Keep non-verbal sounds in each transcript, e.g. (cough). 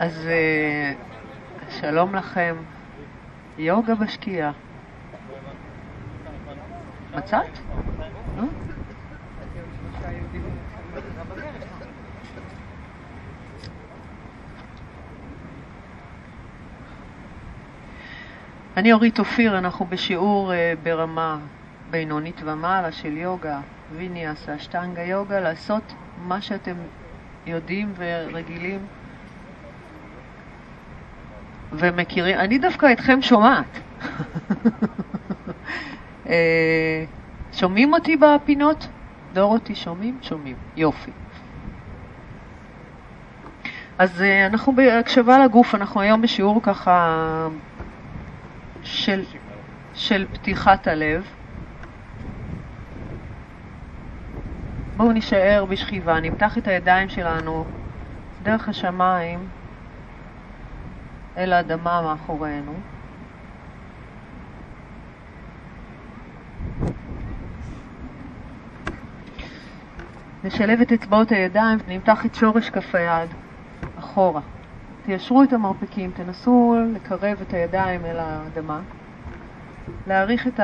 אז אה, שלום לכם, יוגה בשקיעה. מצאת? אני אורית אופיר, אנחנו בשיעור אה, ברמה בינונית ומעלה של יוגה, ויניאס, אשטנגה יוגה, לעשות מה שאתם יודעים ורגילים ומכירים. אני דווקא אתכם שומעת. (laughs) אה, שומעים אותי בפינות? דורותי, שומעים? שומעים. יופי. אז אה, אנחנו בהקשבה לגוף, אנחנו היום בשיעור ככה של, של פתיחת הלב. בואו נישאר בשכיבה, נמתח את הידיים שלנו דרך השמיים אל האדמה מאחורינו. נשלב את אצבעות הידיים ונמתח את שורש כף היד אחורה. תיישרו את המרפקים, תנסו לקרב את הידיים אל האדמה, להאריך את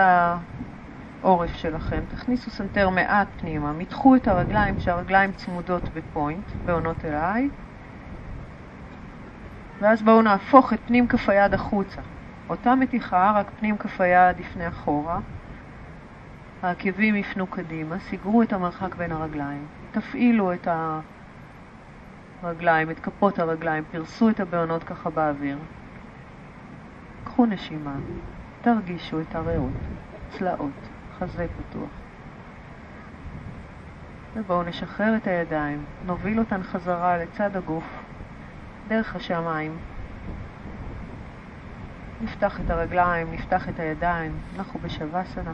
העורף שלכם, תכניסו סנטר מעט פנימה, מתחו את הרגליים כשהרגליים צמודות ב point, בהונות אליי, ואז בואו נהפוך את פנים כף היד החוצה. אותה מתיחה, רק פנים כף היד יפנה אחורה, העקבים יפנו קדימה, סגרו את המרחק בין הרגליים, תפעילו את הרגליים, את כפות הרגליים, פרסו את הבהונות ככה באוויר. קחו נשימה, תרגישו את הריאות, צלעות, חזה פתוח. ובואו נשחרר את הידיים, נוביל אותן חזרה לצד הגוף, דרך השמיים. נפתח את הרגליים, נפתח את הידיים, אנחנו בשווסנה.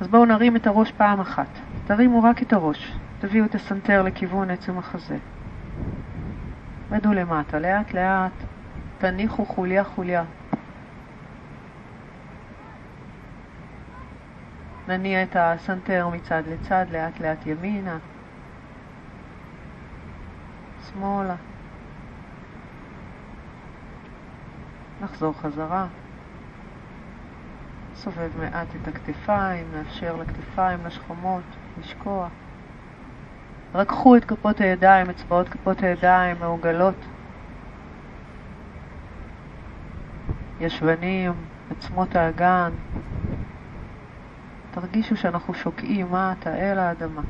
אז בואו נרים את הראש פעם אחת. תרימו רק את הראש. תביאו את הסנטר לכיוון עצם החזה. רדו למטה, לאט לאט. תניחו חוליה חוליה. נניע את הסנטר מצד לצד, לאט לאט ימינה, שמאלה. נחזור חזרה. סובב מעט את הכתפיים, נאפשר לכתפיים, לשכמות, לשקוע. רקחו את כפות הידיים, אצבעות כפות הידיים מעוגלות. ישבנים, עצמות האגן. תרגישו שאנחנו שוקעים מטה אל האדמה.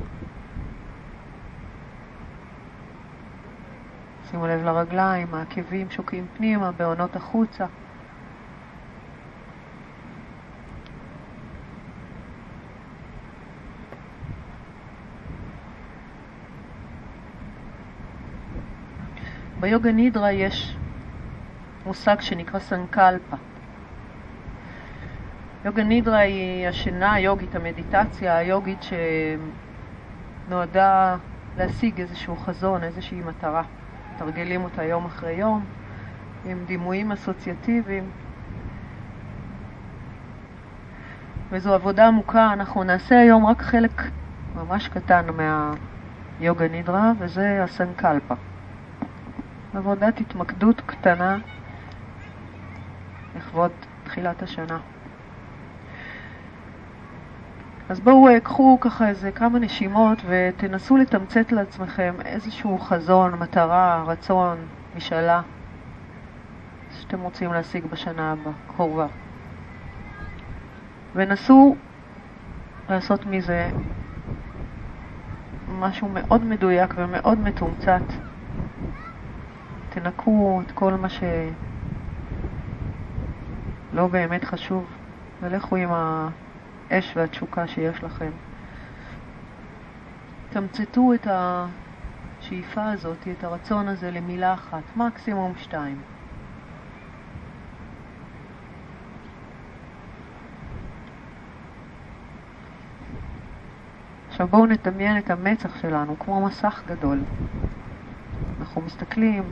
שימו לב לרגליים, העקבים שוקעים פנימה, בעונות החוצה. ביוגה נידרה יש מושג שנקרא סנקלפה. יוגה נידרה היא השינה היוגית, המדיטציה היוגית שנועדה להשיג איזשהו חזון, איזושהי מטרה. מתרגלים אותה יום אחרי יום עם דימויים אסוציאטיביים. וזו עבודה עמוקה, אנחנו נעשה היום רק חלק ממש קטן מהיוגה נידרה, וזה הסנקלפה. עבודת התמקדות קטנה לכבוד תחילת השנה. אז בואו אה, קחו ככה איזה כמה נשימות ותנסו לתמצת לעצמכם איזשהו חזון, מטרה, רצון, משאלה שאתם רוצים להשיג בשנה הבאה, קרובה. ונסו לעשות מזה משהו מאוד מדויק ומאוד מתומצת. תנקו את כל מה שלא באמת חשוב ולכו עם האש והתשוקה שיש לכם. תמצתו את השאיפה הזאת, את הרצון הזה למילה אחת, מקסימום שתיים. עכשיו בואו נדמיין את המצח שלנו כמו מסך גדול. אנחנו מסתכלים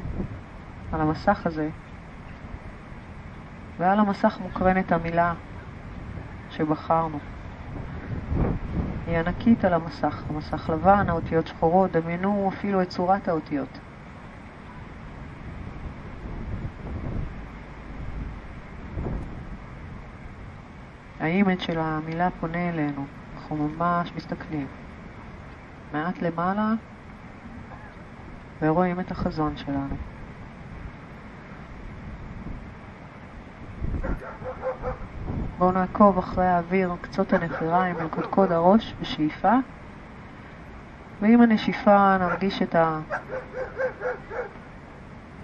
על המסך הזה, ועל המסך מוקרנת המילה שבחרנו. היא ענקית על המסך, המסך לבן, האותיות שחורות, דמיינו אפילו את צורת האותיות. האימג' של המילה פונה אלינו, אנחנו ממש מסתכלים. מעט למעלה ורואים את החזון שלנו. בואו נעקוב אחרי האוויר, קצות הנחיריים אל קודקוד הראש בשאיפה, ועם הנשיפה נרגיש את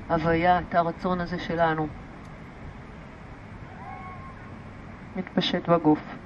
ההוויה, את הרצון הזה שלנו מתפשט בגוף.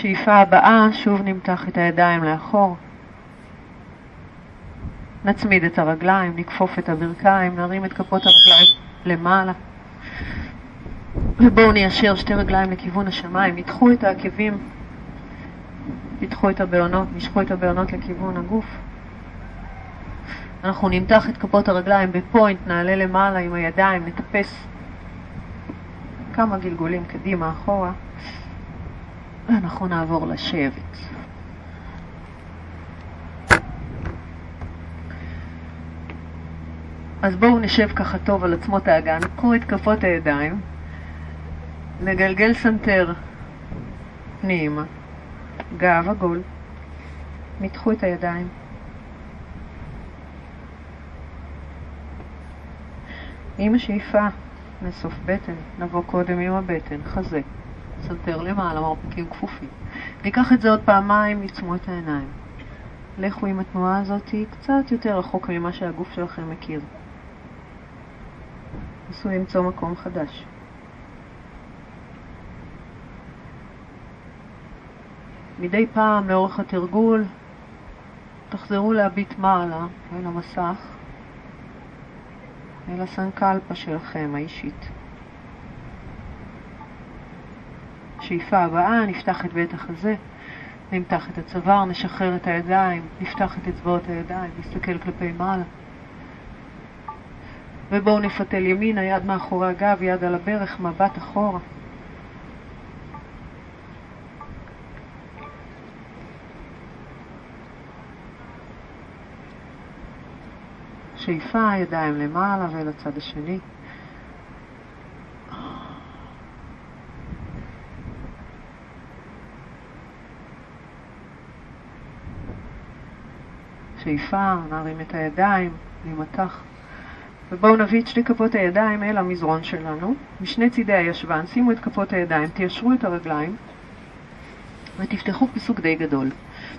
בשאיפה הבאה שוב נמתח את הידיים לאחור. נצמיד את הרגליים, נכפוף את הברכיים, נרים את כפות הרגליים למעלה. ובואו ניישר שתי רגליים לכיוון השמיים, ידחו את העקבים, ידחו את הבעונות, נשכו את הבעונות לכיוון הגוף. אנחנו נמתח את כפות הרגליים בפוינט, נעלה למעלה עם הידיים, נטפס כמה גלגולים קדימה, אחורה. ואנחנו נעבור לשבת. אז בואו נשב ככה טוב על עצמות האגן, קחו את כפות הידיים, נגלגל סנטר פנימה, גב עגול, מתחו את הידיים. עם השאיפה מסוף בטן, נבוא קודם עם הבטן, חזה. סנטר למעלה, מרפקים כפופים. ניקח את זה עוד פעמיים, עצמו את העיניים. לכו עם התנועה הזאת קצת יותר רחוק ממה שהגוף שלכם מכיר. נסו למצוא מקום חדש. מדי פעם לאורך התרגול תחזרו להביט מעלה אל המסך, אל הסנקלפה שלכם האישית. בשאיפה הבאה נפתח את בית החזה, נמתח את הצוואר, נשחרר את הידיים, נפתח את אצבעות הידיים, נסתכל כלפי מעלה. ובואו נפתל ימינה, יד מאחורי הגב, יד על הברך, מבט אחורה. שאיפה, ידיים למעלה ולצד השני. שאיפה, נרים את הידיים, להימתח. ובואו נביא את שתי כפות הידיים אל המזרון שלנו, משני צידי הישבן, שימו את כפות הידיים, תיישרו את הרגליים ותפתחו פיסוק די גדול.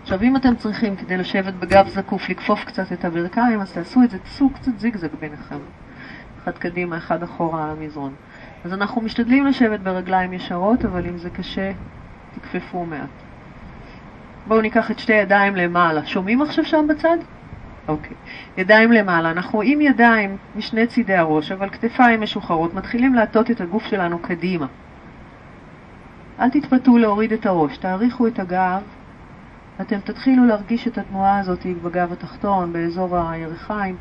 עכשיו, אם אתם צריכים כדי לשבת בגב זקוף, לכפוף קצת את הברכיים, אז תעשו את זה, תעשו קצת זיגזג ביניכם. אחד קדימה, אחד אחורה על המזרון. אז אנחנו משתדלים לשבת ברגליים ישרות, אבל אם זה קשה, תכפפו מעט. בואו ניקח את שתי ידיים למעלה. שומעים עכשיו שם בצד? אוקיי. ידיים למעלה. אנחנו רואים ידיים משני צידי הראש, אבל כתפיים משוחררות. מתחילים להטות את הגוף שלנו קדימה. אל תתפתו להוריד את הראש, תאריכו את הגב. אתם תתחילו להרגיש את התנועה הזאת בגב התחתון, באזור הירכיים.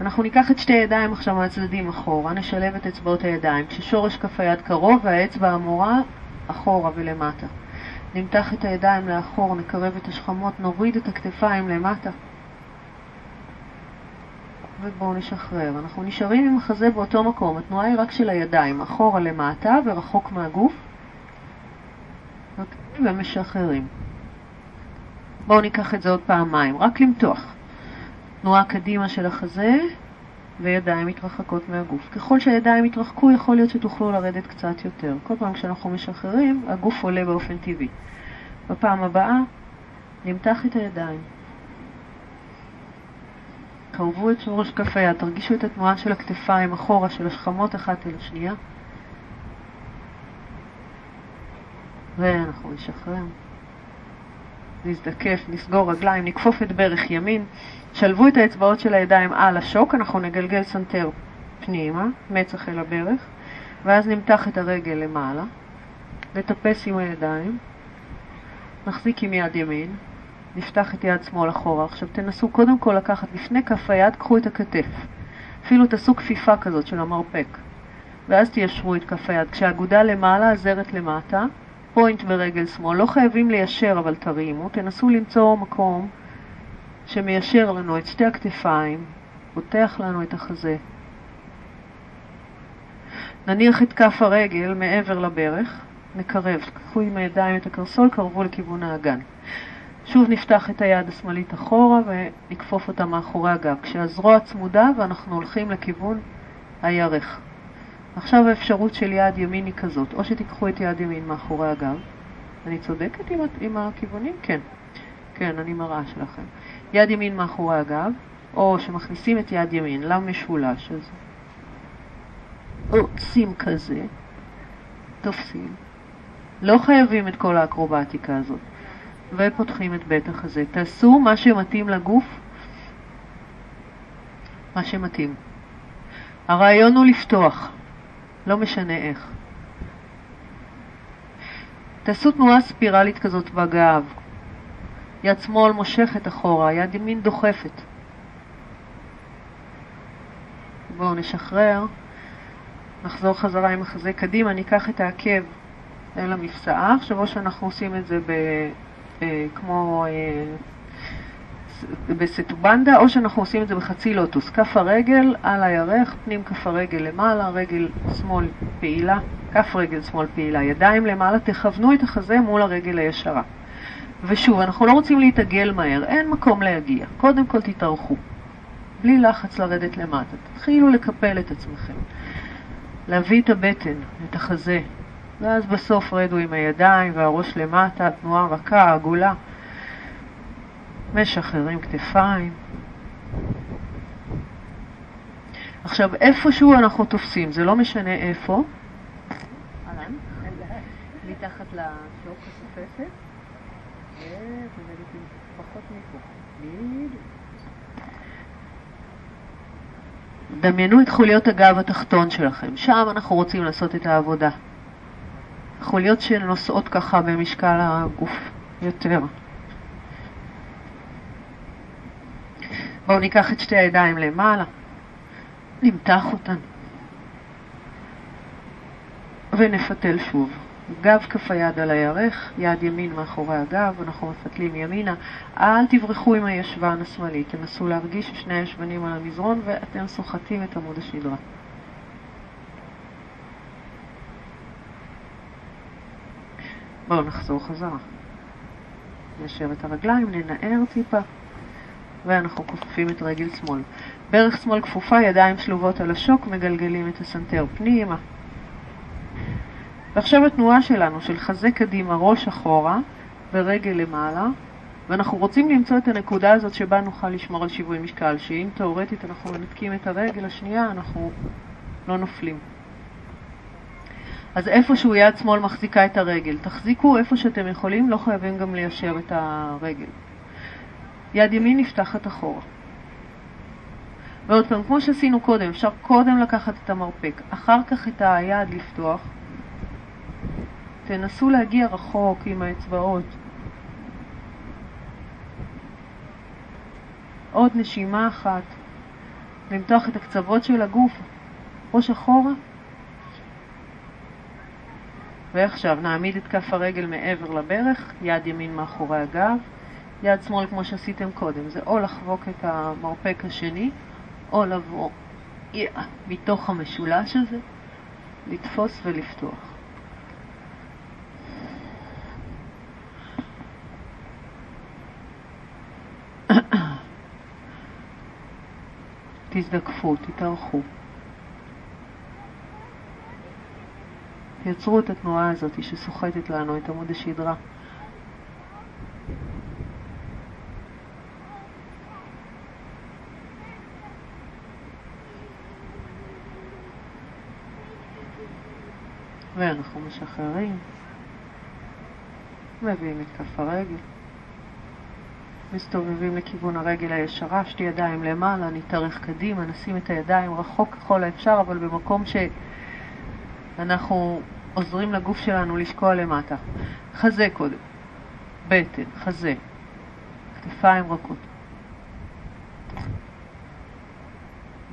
אנחנו ניקח את שתי ידיים עכשיו מהצדדים אחורה, נשלב את אצבעות הידיים, כששורש כף היד קרוב והאצבע המורה אחורה ולמטה. נמתח את הידיים לאחור, נקרב את השכמות, נוריד את הכתפיים למטה. ובואו נשחרר. אנחנו נשארים עם החזה באותו מקום, התנועה היא רק של הידיים, אחורה למטה ורחוק מהגוף. ומשחררים. בואו ניקח את זה עוד פעמיים, רק למתוח. תנועה קדימה של החזה, וידיים מתרחקות מהגוף. ככל שהידיים יתרחקו, יכול להיות שתוכלו לרדת קצת יותר. כל פעם כשאנחנו משחררים, הגוף עולה באופן טבעי. בפעם הבאה, נמתח את הידיים. קרבו את שורש כף היד, תרגישו את התנועה של הכתפיים אחורה, של השכמות אחת אל השנייה. ואנחנו נשחרר. נזדקף, נסגור רגליים, נכפוף את ברך ימין, שלבו את האצבעות של הידיים על השוק, אנחנו נגלגל סנטר פנימה, מצח אל הברך, ואז נמתח את הרגל למעלה, נטפס עם הידיים, נחזיק עם יד ימין, נפתח את יד שמאל אחורה. עכשיו תנסו קודם כל לקחת לפני כף היד, קחו את הכתף. אפילו תעשו כפיפה כזאת של המרפק. ואז תיישרו את כף היד. כשהאגודה למעלה, הזרת למטה, פוינט ברגל שמאל. לא חייבים ליישר, אבל תרימו. תנסו למצוא מקום שמיישר לנו את שתי הכתפיים, פותח לנו את החזה. נניח את כף הרגל מעבר לברך, נקרב, קחו עם הידיים את הקרסול, קרבו לכיוון האגן. שוב נפתח את היד השמאלית אחורה ונכפוף אותה מאחורי הגב, כשהזרוע צמודה ואנחנו הולכים לכיוון הירך. עכשיו האפשרות של יד ימין היא כזאת, או שתיקחו את יד ימין מאחורי הגב, אני צודקת עם, עם הכיוונים? כן. כן, אני מראה שלכם. יד ימין מאחורי הגב, או שמכניסים את יד ימין למשולש הזה. עושים כזה, תופסים. לא חייבים את כל האקרובטיקה הזאת. ופותחים את בית החזה. תעשו מה שמתאים לגוף, מה שמתאים. הרעיון הוא לפתוח, לא משנה איך. תעשו תנועה ספירלית כזאת בגב. יד שמאל מושכת אחורה, יד ימין דוחפת. בואו נשחרר, נחזור חזרה עם החזה קדימה, ניקח את העקב אל המפסעה. עכשיו או שאנחנו עושים את זה ב... אה, כמו אה, בסטובנדה, או שאנחנו עושים את זה בחצי לוטוס. כף הרגל על הירך, פנים כף הרגל למעלה, רגל שמאל פעילה, כף רגל שמאל פעילה, ידיים למעלה, תכוונו את החזה מול הרגל הישרה. ושוב, אנחנו לא רוצים להתעגל מהר, אין מקום להגיע. קודם כל תתארכו. בלי לחץ לרדת למטה. תתחילו לקפל את עצמכם. להביא את הבטן, את החזה, ואז בסוף רדו עם הידיים והראש למטה, תנועה רכה, עגולה. משחררים כתפיים. עכשיו, איפשהו אנחנו תופסים, זה לא משנה איפה. אהלן, מתחת לשוק התופסת. פחות מפה. דמיינו את חוליות הגב התחתון שלכם, שם אנחנו רוצים לעשות את העבודה. חוליות שנושאות ככה במשקל הגוף יותר. בואו ניקח את שתי הידיים למעלה, נמתח אותן ונפתל שוב. גב כף היד על הירך, יד ימין מאחורי הגב, אנחנו מפתלים ימינה. אל תברחו עם הישבן השמאלי, תנסו להרגיש ששני הישבנים על המזרון ואתם סוחטים את עמוד השדרה. בואו נחזור חזרה. נשב את הרגליים, ננער טיפה, ואנחנו כופפים את רגל שמאל. ברך שמאל כפופה, ידיים שלובות על השוק, מגלגלים את הסנטר פנימה. ועכשיו התנועה שלנו של חזה קדימה, ראש אחורה, ורגל למעלה, ואנחנו רוצים למצוא את הנקודה הזאת שבה נוכל לשמור על שיווי משקל, שאם תאורטית אנחנו מנתקים את הרגל השנייה, אנחנו לא נופלים. אז איפשהו יד שמאל מחזיקה את הרגל. תחזיקו איפה שאתם יכולים, לא חייבים גם ליישר את הרגל. יד ימין נפתחת אחורה. ועוד פעם, כמו שעשינו קודם, אפשר קודם לקחת את המרפק, אחר כך את היד לפתוח. תנסו להגיע רחוק עם האצבעות. עוד נשימה אחת. למתוח את הקצוות של הגוף, ראש אחורה. ועכשיו נעמיד את כף הרגל מעבר לברך, יד ימין מאחורי הגב, יד שמאל כמו שעשיתם קודם. זה או לחבוק את המרפק השני, או לבוא yeah, מתוך המשולש הזה, לתפוס ולפתוח. תזדקפו, תתארכו. תייצרו את התנועה הזאת שסוחטת לנו את עמוד השדרה. ואנחנו משחררים. מביאים את כף הרגל. מסתובבים לכיוון הרגל הישרה, שתי ידיים למעלה, נתארך קדימה, נשים את הידיים רחוק ככל האפשר, אבל במקום שאנחנו עוזרים לגוף שלנו לשקוע למטה. חזה קודם, בטן, חזה, כתפיים רכות.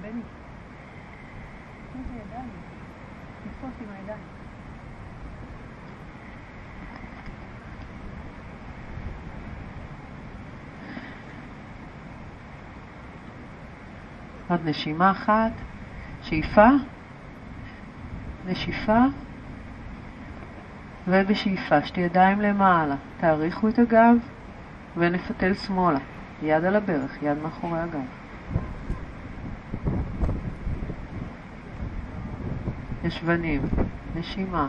בני, עוד נשימה אחת, שאיפה, נשיפה, ובשאיפה שתי ידיים למעלה, תאריכו את הגב ונפתל שמאלה, יד על הברך, יד מאחורי הגב. ישבנים, נשימה.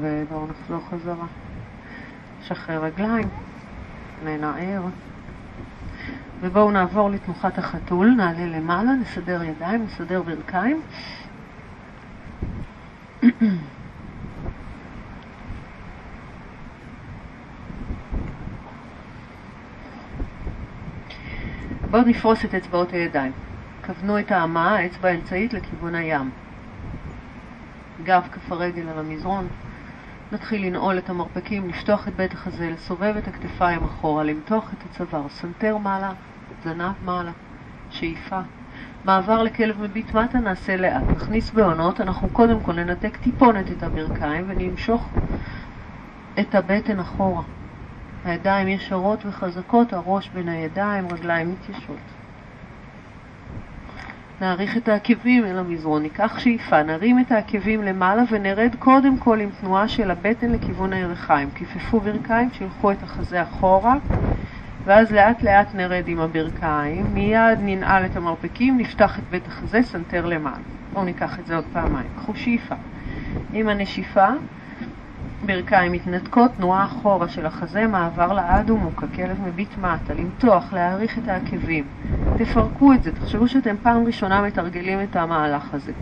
ובואו נחזור חזרה. שחרר רגליים, ננער. ובואו נעבור לתנוחת החתול, נעלה למעלה, נסדר ידיים, נסדר ברכיים. בואו נפרוס את אצבעות הידיים. כוונו את האמה, האצבע האמצעית, לכיוון הים. גב כף הרגל על המזרון, נתחיל לנעול את המרפקים, לפתוח את בית החזה, לסובב את הכתפיים אחורה, למתוח את הצוואר, סנטר מעלה, זנב מעלה, שאיפה. מעבר לכלב מביט מטה נעשה לאט. נכניס בהונות, אנחנו קודם כל ננתק טיפונת את הברכיים ונמשוך את הבטן אחורה. הידיים ישרות וחזקות, הראש בין הידיים, רגליים מתיישרות. נאריך את העקבים אל המזרון, ניקח שאיפה, נרים את העקבים למעלה ונרד קודם כל עם תנועה של הבטן לכיוון הירכיים. כיפפו ברכיים, שילחו את החזה אחורה, ואז לאט לאט נרד עם הברכיים, מיד ננעל את המרפקים, נפתח את בית החזה, סנטר למעלה. בואו ניקח את זה עוד פעמיים. קחו שאיפה. עם הנשיפה ברכיים מתנתקות, תנועה אחורה של החזה, מעבר לאדומוק, הכלב מביט מטה, למתוח, להאריך את העקבים. תפרקו את זה, תחשבו שאתם פעם ראשונה מתרגלים את המהלך הזה.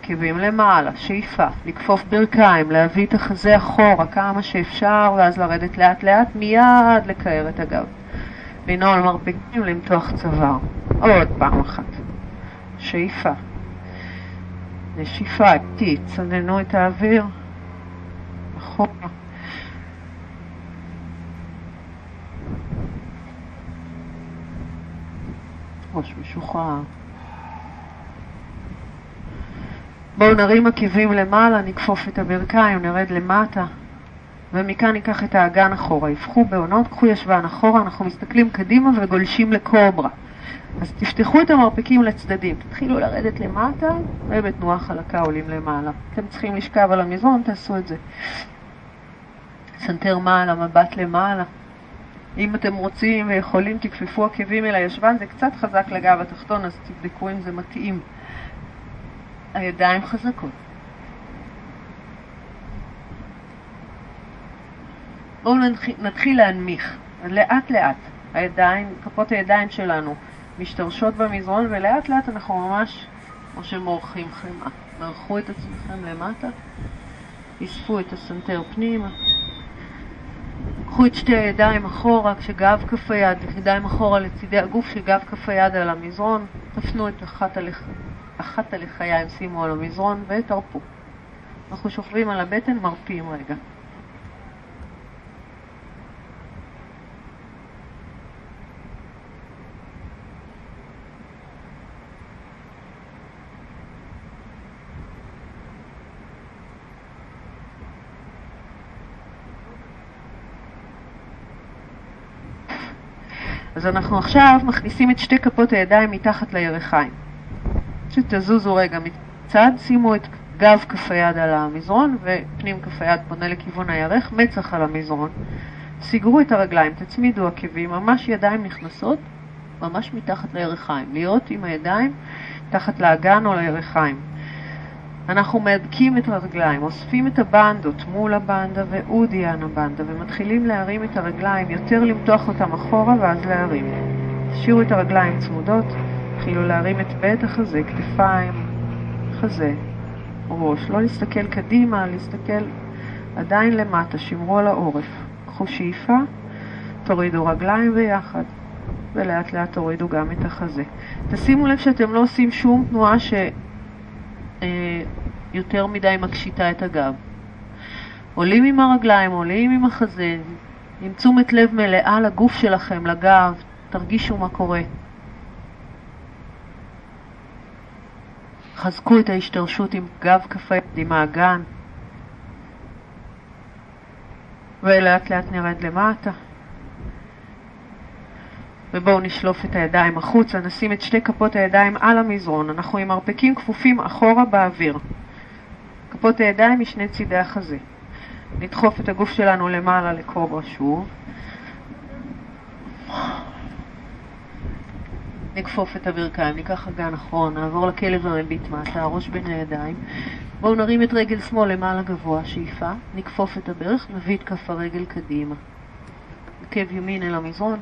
עקבים למעלה, שאיפה, לכפוף ברכיים, להביא את החזה אחורה כמה שאפשר, ואז לרדת לאט לאט, מיד לקער את הגב. לנעול מרפקים, למתוח צוואר. עוד פעם אחת. שאיפה. נשיפה, איטית, צננו את האוויר. אחורה. ראש משוחרר. בואו נרים עקבים למעלה, נכפוף את הברכיים, נרד למטה, ומכאן ניקח את האגן אחורה. הפכו בהונות, קחו ישבן אחורה, אנחנו מסתכלים קדימה וגולשים לקוברה. אז תפתחו את המרפקים לצדדים, תתחילו לרדת למטה, ובתנועה חלקה עולים למעלה. אתם צריכים לשכב על המזרון, תעשו את זה. סנטר מעלה, מבט למעלה. אם אתם רוצים ויכולים, תכפפו עקבים אל הישבן, זה קצת חזק לגב התחתון, אז תבדקו אם זה מתאים. הידיים חזקות. בואו נתחיל להנמיך, לאט לאט. הידיים, כפות הידיים שלנו משתרשות במזרון, ולאט לאט אנחנו ממש כמו שמורחים חמאה. מרחו את עצמכם למטה, אספו את הסנטר פנימה. קחו את שתי הידיים אחורה, כשגב כף היד, ידיים אחורה לצידי הגוף, שגב כף היד על המזרון, תפנו את אחת, הלח... אחת הלחיים, שימו על המזרון ותרפו. אנחנו שוכבים על הבטן, מרפים רגע. אנחנו עכשיו מכניסים את שתי כפות הידיים מתחת לירכיים. שתזוזו רגע מצד, שימו את גב כף היד על המזרון ופנים כף היד פונה לכיוון הירך, מצח על המזרון. סגרו את הרגליים, תצמידו עקבים, ממש ידיים נכנסות, ממש מתחת לירכיים. להיות עם הידיים תחת לאגן או לירכיים. אנחנו מהדקים את הרגליים, אוספים את הבנדות מול הבנדה ואודיאן הבנדה ומתחילים להרים את הרגליים, יותר למתוח אותם אחורה ואז להרים. תשאירו את הרגליים צמודות, תתחילו להרים את בית החזה, כתפיים, חזה, ראש. לא להסתכל קדימה, להסתכל עדיין למטה, שמרו על העורף. קחו שאיפה, תורידו רגליים ביחד, ולאט לאט תורידו גם את החזה. תשימו לב שאתם לא עושים שום תנועה ש... אה, יותר מדי מקשיטה את הגב. עולים עם הרגליים, עולים עם החזה, עם תשומת לב מלאה לגוף שלכם, לגב, תרגישו מה קורה. חזקו את ההשתרשות עם גב כפה עם האגן, ולאט לאט נרד למטה. ובואו נשלוף את הידיים החוצה, נשים את שתי כפות הידיים על המזרון. אנחנו עם מרפקים כפופים אחורה באוויר. כפות הידיים משני צידי החזה. נדחוף את הגוף שלנו למעלה לקוברה שוב. נכפוף את הברכיים, ניקח אגן אחרון, נעבור לכלב המביט מטה, הראש בין הידיים. בואו נרים את רגל שמאל למעלה גבוה, שאיפה, נכפוף את הברך, נביא את כף הרגל קדימה. עקב ימין אל המזרון,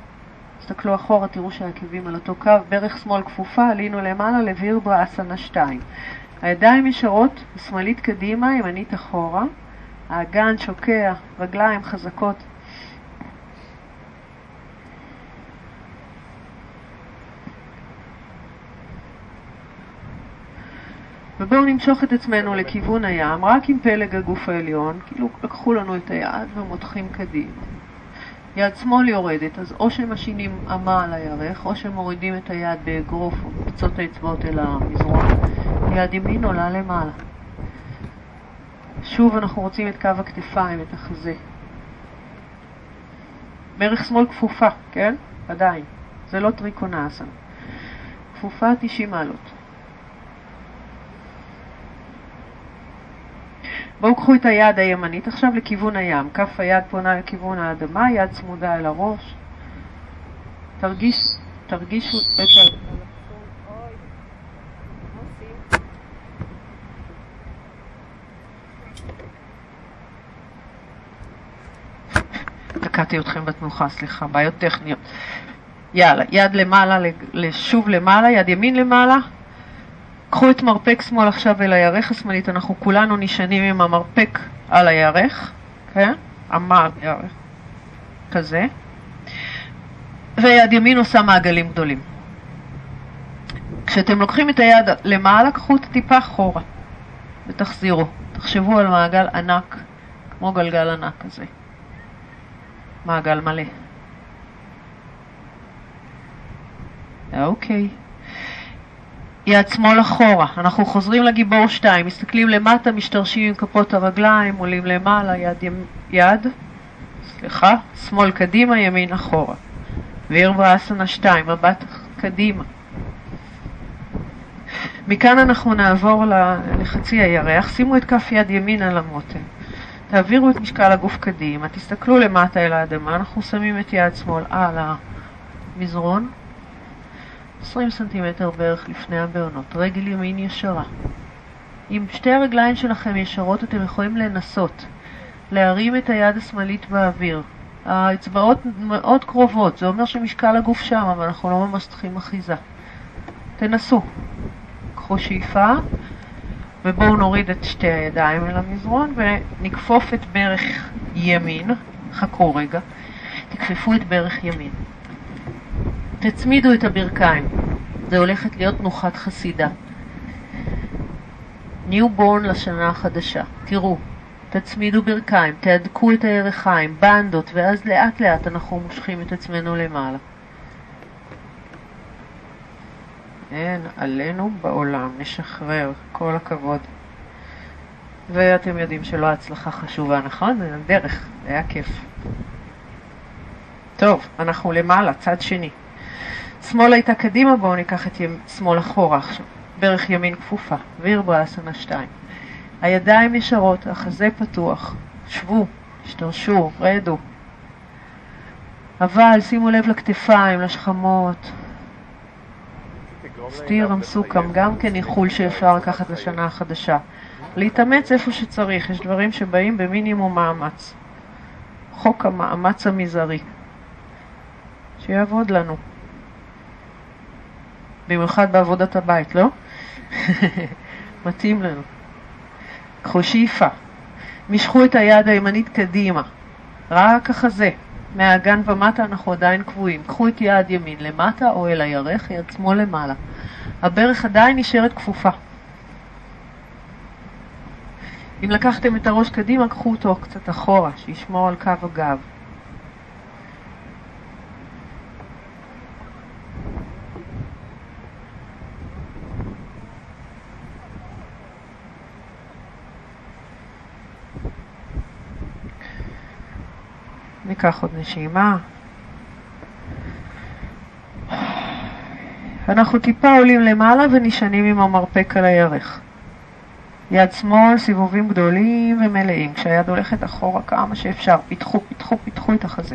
תסתכלו אחורה, תראו שהעקבים על אותו קו, ברך שמאל כפופה, עלינו למעלה לביר בראסנה 2. הידיים ישרות, שמאלית קדימה, ימנית אחורה, האגן שוקע, רגליים חזקות. ובואו נמשוך את עצמנו לכיוון הים, רק עם פלג הגוף העליון, כאילו לקחו לנו את היד ומותחים קדימה. יד שמאל יורדת, אז או שמשינים אמה על הירך, או שמורידים את היד באגרוף או קצות האצבעות אל המזרון. יד ימין עולה למעלה. שוב אנחנו רוצים את קו הכתפיים, את החזה. ברך שמאל כפופה, כן? עדיין. זה לא טריקונאסן. כפופה 90 מעלות. בואו קחו את היד הימנית עכשיו לכיוון הים. כף היד פונה לכיוון האדמה, יד צמודה אל הראש. תרגיש, תרגישו את ה... תקעתי אתכם בתנוחה, סליחה, בעיות טכניות. יאללה, יד למעלה, שוב למעלה, יד ימין למעלה, קחו את מרפק שמאל עכשיו אל הירך השמאלית, אנחנו כולנו נשענים עם המרפק על הירך, כן? עמד ירך, כזה, ויד ימין עושה מעגלים גדולים. כשאתם לוקחים את היד למעלה, קחו אותה טיפה אחורה ותחזירו. תחשבו על מעגל ענק, כמו גלגל ענק כזה. מעגל מלא. אוקיי. Okay. יד שמאל אחורה, אנחנו חוזרים לגיבור 2, מסתכלים למטה, משתרשים עם כפות הרגליים, עולים למעלה, יד, יד, סליחה, שמאל קדימה, ימין אחורה. ויר ואסנה 2, מבט קדימה. מכאן אנחנו נעבור לחצי הירח, שימו את כף יד ימין על המותן. תעבירו את משקל הגוף קדימה, תסתכלו למטה אל האדמה, אנחנו שמים את יד שמאל על המזרון, 20 סנטימטר בערך לפני הבעונות, רגל ימין ישרה. אם שתי הרגליים שלכם ישרות אתם יכולים לנסות להרים את היד השמאלית באוויר. האצבעות מאוד קרובות, זה אומר שמשקל הגוף שם, אבל אנחנו לא ממש צריכים אחיזה. תנסו. קחו שאיפה, ובואו נוריד את שתי הידיים אל המזרון ונכפוף את ברך ימין. חכו רגע. תכפפו את ברך ימין. תצמידו את הברכיים. זה הולכת להיות תנוחת חסידה. newborn לשנה החדשה. תראו, תצמידו ברכיים, תהדקו את הירכיים, בנדות, ואז לאט לאט אנחנו מושכים את עצמנו למעלה. אין עלינו בעולם, נשחרר, כל הכבוד. ואתם יודעים שלא ההצלחה חשובה, נכון? זה הדרך, היה כיף. טוב, אנחנו למעלה, צד שני. שמאל הייתה קדימה, בואו ניקח את. שמאל אחורה עכשיו. ברך ימין כפופה, וירבראסנה 2. הידיים ישרות, החזה פתוח. שבו, השתרשו, רדו. אבל שימו לב לכתפיים, לשכמות. סטיר המסוכם, גם כן איחול שאפשר לקחת לשנה החדשה. להתאמץ איפה שצריך, יש דברים שבאים במינימום מאמץ. חוק המאמץ המזערי. שיעבוד לנו. במיוחד בעבודת הבית, לא? (laughs) מתאים לנו. קחו שאיפה. משכו את היד הימנית קדימה. רק החזה. מהאגן ומטה אנחנו עדיין קבועים. קחו את יד ימין למטה או אל הירך, יד שמאל למעלה. הברך עדיין נשארת כפופה. אם לקחתם את הראש קדימה, קחו אותו קצת אחורה, שישמור על קו הגב. ניקח עוד נשימה. אנחנו טיפה עולים למעלה ונשענים עם המרפק על הירך. יד שמאל, סיבובים גדולים ומלאים. כשהיד הולכת אחורה כמה שאפשר, פיתחו, פיתחו, פיתחו את החזה.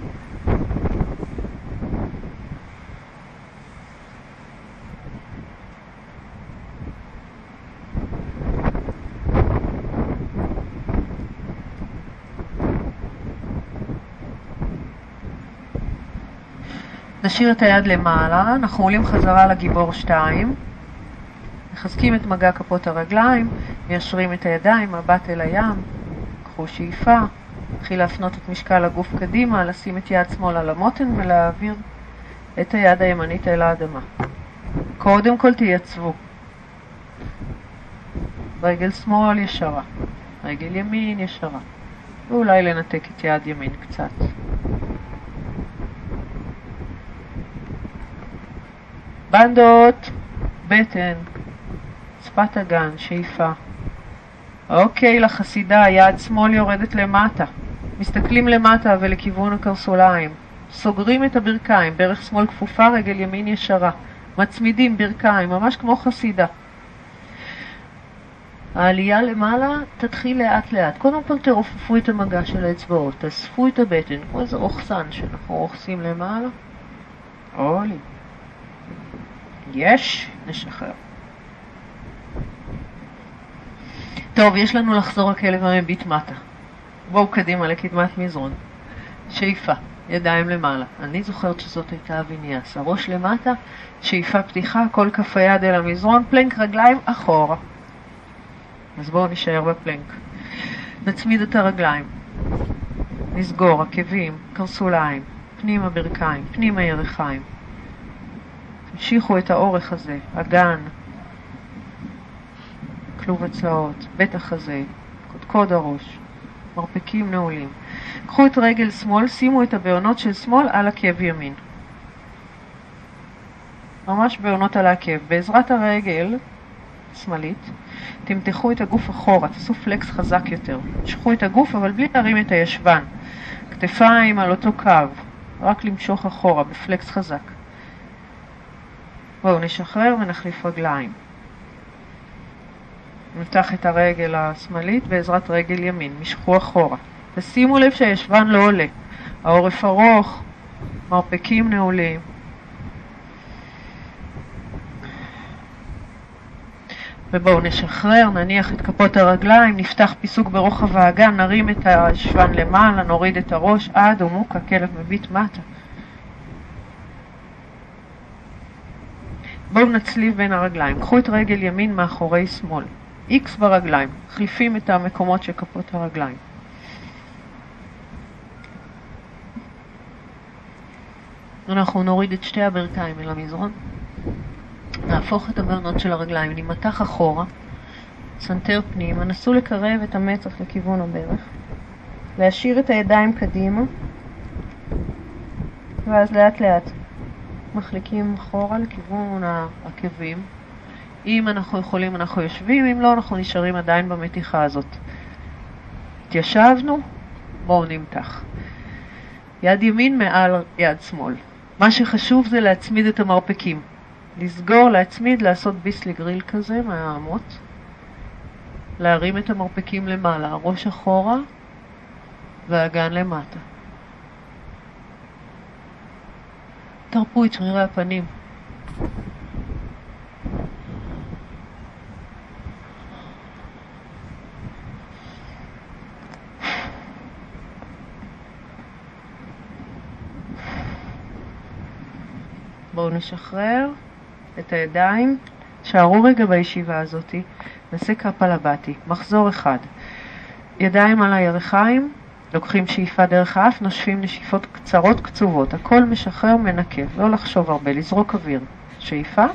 נשאיר את היד למעלה, אנחנו עולים חזרה לגיבור 2, מחזקים את מגע כפות הרגליים, מיישרים את הידיים, מבט אל הים, קחו שאיפה, נתחיל להפנות את משקל הגוף קדימה, לשים את יד שמאל על המותן ולהעביר את היד הימנית אל האדמה. קודם כל תייצבו. רגל שמאל ישרה, רגל ימין ישרה, ואולי לנתק את יד ימין קצת. בנדות, בטן, שפת אגן, שאיפה. אוקיי, לחסידה, יד שמאל יורדת למטה. מסתכלים למטה ולכיוון הקרסוליים. סוגרים את הברכיים, ברך שמאל כפופה, רגל ימין ישרה. מצמידים ברכיים, ממש כמו חסידה. העלייה למעלה תתחיל לאט לאט. קודם כל תרופפו את המגע של האצבעות, תאספו את הבטן, כמו איזה רוכסן שאנחנו רוכסים למעלה. עולים. יש, נשחרר. טוב, יש לנו לחזור לכלב המביט מטה. בואו קדימה לקדמת מזרון. שאיפה, ידיים למעלה. אני זוכרת שזאת הייתה אביניאס. הראש למטה, שאיפה פתיחה, כל כף היד אל המזרון, פלנק רגליים אחורה. אז בואו נשאר בפלנק. נצמיד את הרגליים. נסגור עקבים, קרסוליים, פנימה ברכיים, פנימה ירכיים. המשיכו את האורך הזה, אגן, כלוב הצלעות, בית החזה, קודקוד הראש, מרפקים נעולים. קחו את רגל שמאל, שימו את הבעונות של שמאל על עקב ימין. ממש בעונות על העקב. בעזרת הרגל שמאלית, תמתחו את הגוף אחורה, תעשו פלקס חזק יותר. תמשכו את הגוף, אבל בלי להרים את הישבן. כתפיים על אותו קו, רק למשוך אחורה בפלקס חזק. בואו נשחרר ונחליף רגליים. נמתח את הרגל השמאלית בעזרת רגל ימין, משכו אחורה. ושימו לב שהישבן לא עולה. העורף ארוך, מרפקים נעולים. ובואו נשחרר, נניח את כפות הרגליים, נפתח פיסוק ברוחב האגן, נרים את הישבן למעלה, נוריד את הראש עד עמוק, הכלב מביט מטה. בואו נצליב בין הרגליים. קחו את רגל ימין מאחורי שמאל. X ברגליים. מחליפים את המקומות של כפות הרגליים. אנחנו נוריד את שתי הברכיים אל המזרון. נהפוך את הבהונות של הרגליים, נמתח אחורה, סנטר פנימה, נסו לקרב את המצח לכיוון הברך, להשאיר את הידיים קדימה, ואז לאט לאט מחליקים אחורה לכיוון העקבים. אם אנחנו יכולים אנחנו יושבים, אם לא אנחנו נשארים עדיין במתיחה הזאת. התיישבנו, בואו נמתח. יד ימין מעל יד שמאל. מה שחשוב זה להצמיד את המרפקים. לסגור, להצמיד, לעשות ביסלי גריל כזה מהאמות. להרים את המרפקים למעלה, הראש אחורה והאגן למטה. תרפו את שרירי הפנים. בואו נשחרר את הידיים. שערו רגע בישיבה הזאת, נעשה קפלבטי, מחזור אחד. ידיים על הירכיים, לוקחים שאיפה דרך האף, נושפים נשיפות קצרות קצובות. הכל משחרר, מנקב, לא לחשוב הרבה, לזרוק אוויר. שאיפה.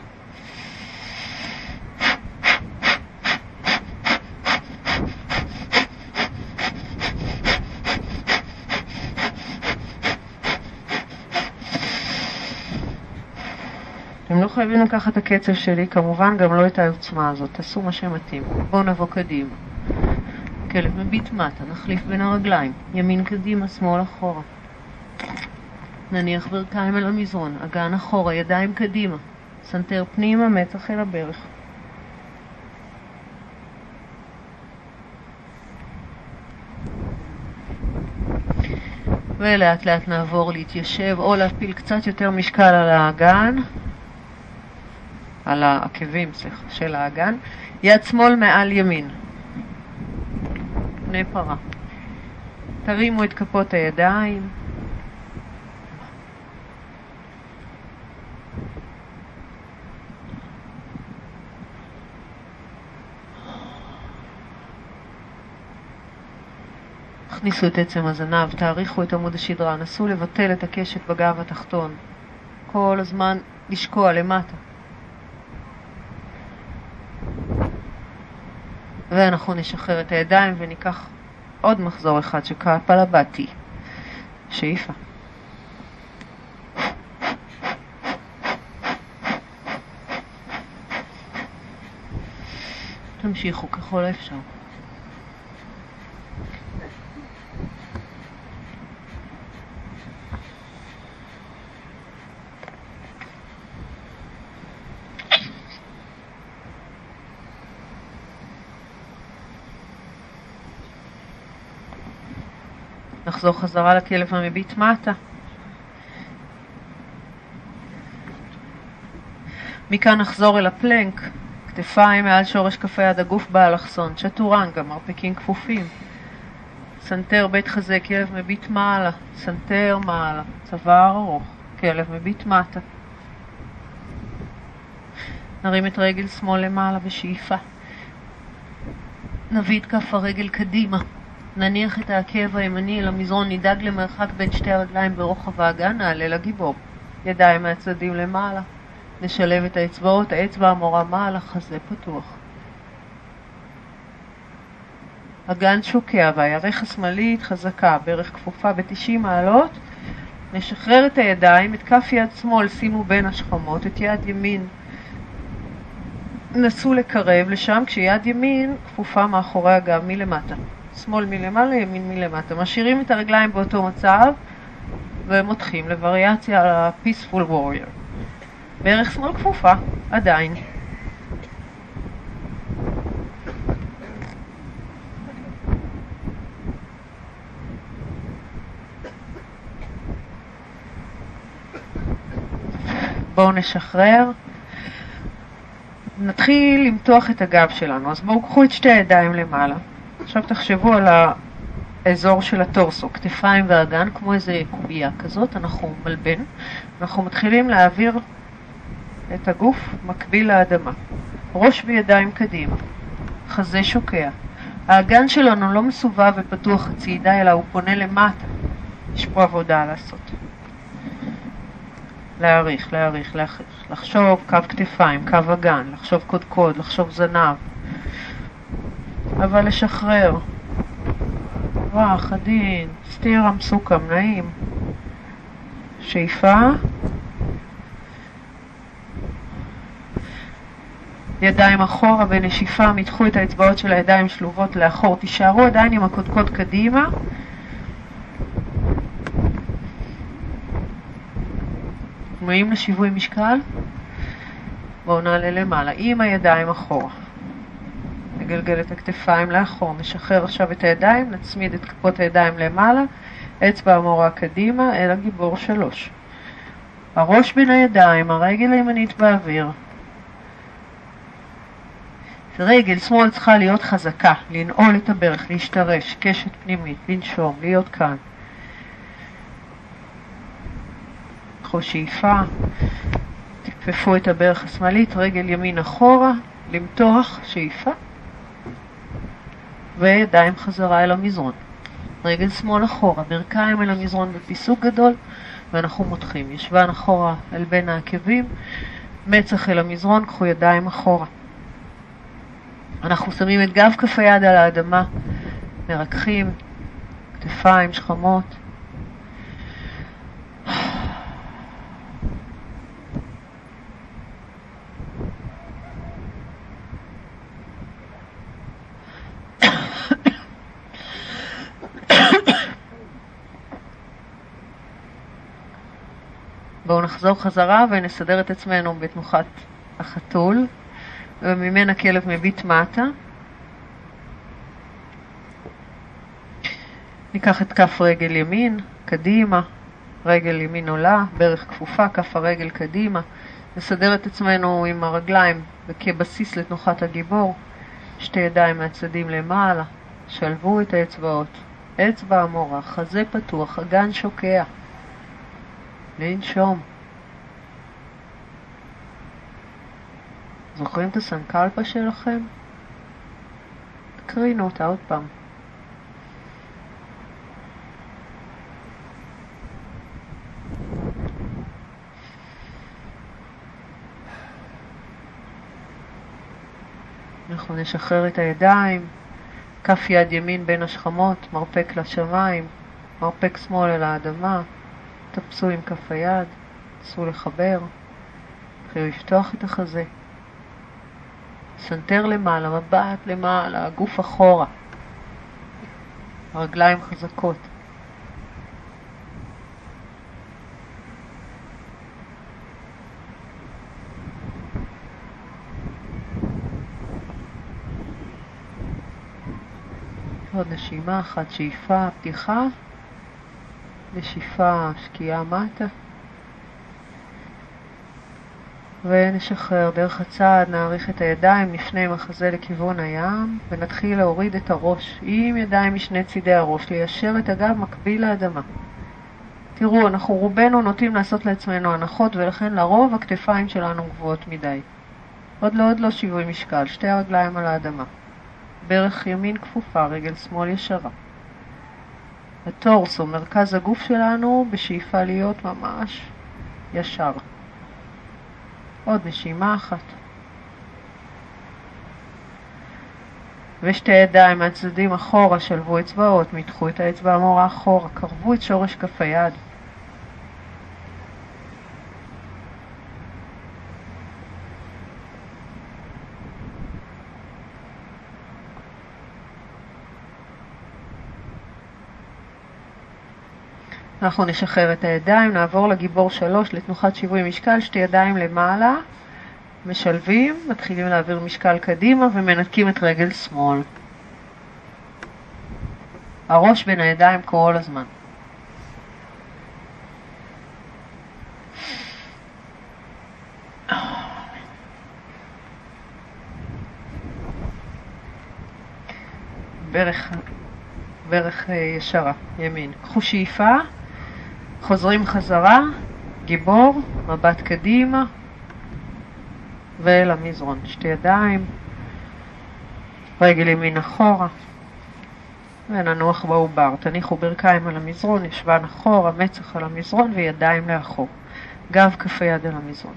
אתם לא חייבים לקחת את הקצב שלי, כמובן גם לא את העוצמה הזאת, תעשו מה שמתאים. בואו נבוא קדימה. כלב מביט מטה, נחליף בין הרגליים, ימין קדימה, שמאל אחורה. נניח ברכיים אל המזרון, אגן אחורה, ידיים קדימה, סנטר פנימה, מצח אל הברך. ולאט לאט נעבור להתיישב או להפיל קצת יותר משקל על האגן, על העקבים, סליחה, של האגן. יד שמאל מעל ימין. פני פרה. תרימו את כפות הידיים. תכניסו את עצם הזנב, תאריכו את עמוד השדרה, נסו לבטל את הקשת בגב התחתון. כל הזמן לשקוע למטה. ואנחנו נשחרר את הידיים וניקח עוד מחזור אחד של קפלבטי. שאיפה. תמשיכו ככל האפשר. נחזור חזרה לכלב המביט מטה. מכאן נחזור אל ה plank, כתפיים מעל שורש כף היד, הגוף באלכסון, צ'טורנגה, מרפקים כפופים. סנטר בית חזה, כלב מביט מעלה, סנטר מעלה, צוואר ארוך, כלב מביט מטה. נרים את רגל שמאל למעלה בשאיפה. נביא את כף הרגל קדימה. נניח את העקב הימני אל המזרון, נדאג למרחק בין שתי הרגליים ברוחב האגן, נעלה לגיבור. ידיים מהצדדים למעלה. נשלב את האצבעות, האצבע המורה מעלה, חזה פתוח. אגן שוקע והירך השמאלית חזקה, ברך כפופה ב-90 מעלות. נשחרר את הידיים, את כף יד שמאל שימו בין השכמות, את יד ימין נסו לקרב לשם, כשיד ימין כפופה מאחורי הגב מלמטה. שמאל מלמעלה, ימין מלמטה. משאירים את הרגליים באותו מצב ומותחים לווריאציה על ה-peaceful warrior. בערך שמאל כפופה, עדיין. בואו נשחרר. נתחיל למתוח את הגב שלנו, אז בואו קחו את שתי הידיים למעלה. עכשיו תחשבו על האזור של הטורסו, כתפיים ואגן, כמו איזה קובייה כזאת, אנחנו מלבן, אנחנו מתחילים להעביר את הגוף מקביל לאדמה. ראש וידיים קדימה, חזה שוקע. האגן שלנו לא מסובב ופתוח הצידה, אלא הוא פונה למטה. יש פה עבודה לעשות. להעריך, להעריך, להעריך, לחשוב קו כתפיים, קו אגן, לחשוב קודקוד, לחשוב זנב, אבל לשחרר. רך, עדין, סטירה מסוכם, נעים. שאיפה. ידיים אחורה ונשיפה, מתחו את האצבעות של הידיים שלובות לאחור, תישארו עדיין עם הקודקוד קדימה. מאים לשיווי משקל? בואו נעלה למעלה, עם הידיים אחורה. נגלגל את הכתפיים לאחור, נשחרר עכשיו את הידיים, נצמיד את כפות הידיים למעלה, אצבע המורה קדימה אל הגיבור שלוש. הראש בין הידיים, הרגל הימנית באוויר. רגל שמאל צריכה להיות חזקה, לנעול את הברך, להשתרש, קשת פנימית, לנשום, להיות כאן. קחו שאיפה, כפפו את הברך השמאלית, רגל ימין אחורה, למתוח, שאיפה, וידיים חזרה אל המזרון. רגל שמאל אחורה, ברכיים אל המזרון בפיסוק גדול, ואנחנו מותחים. ישבן אחורה אל בין העקבים, מצח אל המזרון, קחו ידיים אחורה. אנחנו שמים את גב כף היד על האדמה, מרככים, כתפיים, שכמות. בואו נחזור חזרה ונסדר את עצמנו בתנוחת החתול, וממנה כלב מביט מטה. ניקח את כף רגל ימין, קדימה, רגל ימין עולה, ברך כפופה, כף הרגל קדימה. נסדר את עצמנו עם הרגליים כבסיס לתנוחת הגיבור, שתי ידיים מהצדדים למעלה, שלבו את האצבעות, אצבע המורה, חזה פתוח, אגן שוקע. לנשום. זוכרים את הסנקלפה שלכם? תקרינו אותה עוד פעם. אנחנו נשחרר את הידיים, כף יד ימין בין השכמות, מרפק לשמיים, מרפק שמאל אל האדמה. תפסו עם כף היד, נסו לחבר, תתחילו לפתוח את החזה. סנטר למעלה, מבט למעלה, הגוף אחורה. הרגליים חזקות. עוד נשימה אחת, שאיפה, פתיחה. נשיפה, שקיעה מטה. ונשחרר דרך הצד, נעריך את הידיים, נפנה עם החזה לכיוון הים, ונתחיל להוריד את הראש עם ידיים משני צידי הראש, ליישר את הגב מקביל לאדמה. תראו, אנחנו רובנו נוטים לעשות לעצמנו הנחות, ולכן לרוב הכתפיים שלנו גבוהות מדי. עוד לא, עוד לא שיווי משקל, שתי הרגליים על האדמה. ברך ימין כפופה, רגל שמאל ישרה. הטורסו, מרכז הגוף שלנו, בשאיפה להיות ממש ישר. עוד נשימה אחת. ושתי ידיים מהצדדים אחורה, שלבו אצבעות, מתחו את האצבע המורה אחורה, קרבו את שורש כף היד. אנחנו נשחרר את הידיים, נעבור לגיבור שלוש לתנוחת שיווי משקל, שתי ידיים למעלה, משלבים, מתחילים להעביר משקל קדימה ומנתקים את רגל שמאל. הראש בין הידיים כל הזמן. ברך, ברך אה, ישרה, ימין. קחו שאיפה. חוזרים חזרה, גיבור, מבט קדימה, ואל המזרון. שתי ידיים, רגל ימין אחורה, וננוח בעובר. תניחו ברכיים על המזרון, ישבן אחורה, מצח על המזרון וידיים לאחור. גב כף היד על המזרון.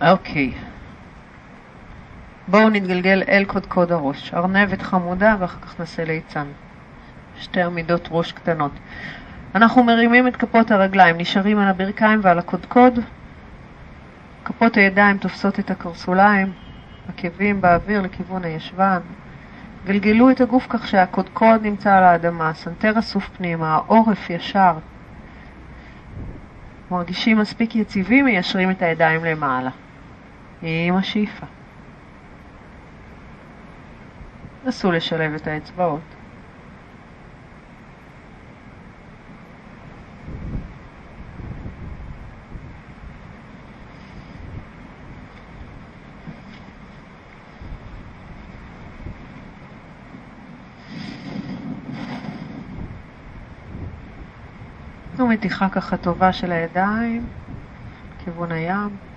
אוקיי. בואו נתגלגל אל קודקוד הראש. ארנבת חמודה ואחר כך נעשה ליצן. שתי עמידות ראש קטנות. אנחנו מרימים את כפות הרגליים, נשארים על הברכיים ועל הקודקוד. כפות הידיים תופסות את הקרסוליים, עקבים באוויר לכיוון הישבן. גלגלו את הגוף כך שהקודקוד נמצא על האדמה, הסנטר אסוף פנימה, העורף ישר. מרגישים מספיק יציבים, מיישרים את הידיים למעלה. עם השאיפה. נסו לשלב את האצבעות. מתיחה ככה טובה של הידיים, כיוון הים.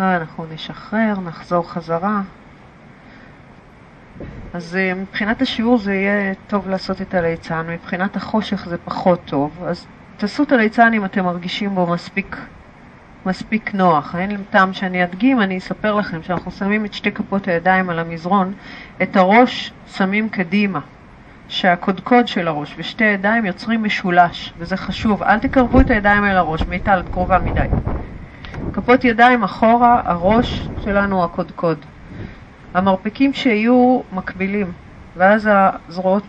אנחנו נשחרר, נחזור חזרה. אז אה, מבחינת השיעור זה יהיה טוב לעשות את הליצן, מבחינת החושך זה פחות טוב, אז תעשו את הליצן אם אתם מרגישים בו מספיק, מספיק נוח. אין טעם שאני אדגים, אני אספר לכם שאנחנו שמים את שתי כפות הידיים על המזרון, את הראש שמים קדימה. שהקודקוד של הראש ושתי ידיים יוצרים משולש, וזה חשוב. אל תקרבו את הידיים אל הראש, מיטל, את קרובה מדי. כפות ידיים אחורה, הראש שלנו הקודקוד. המרפקים שיהיו מקבילים, ואז הזרועות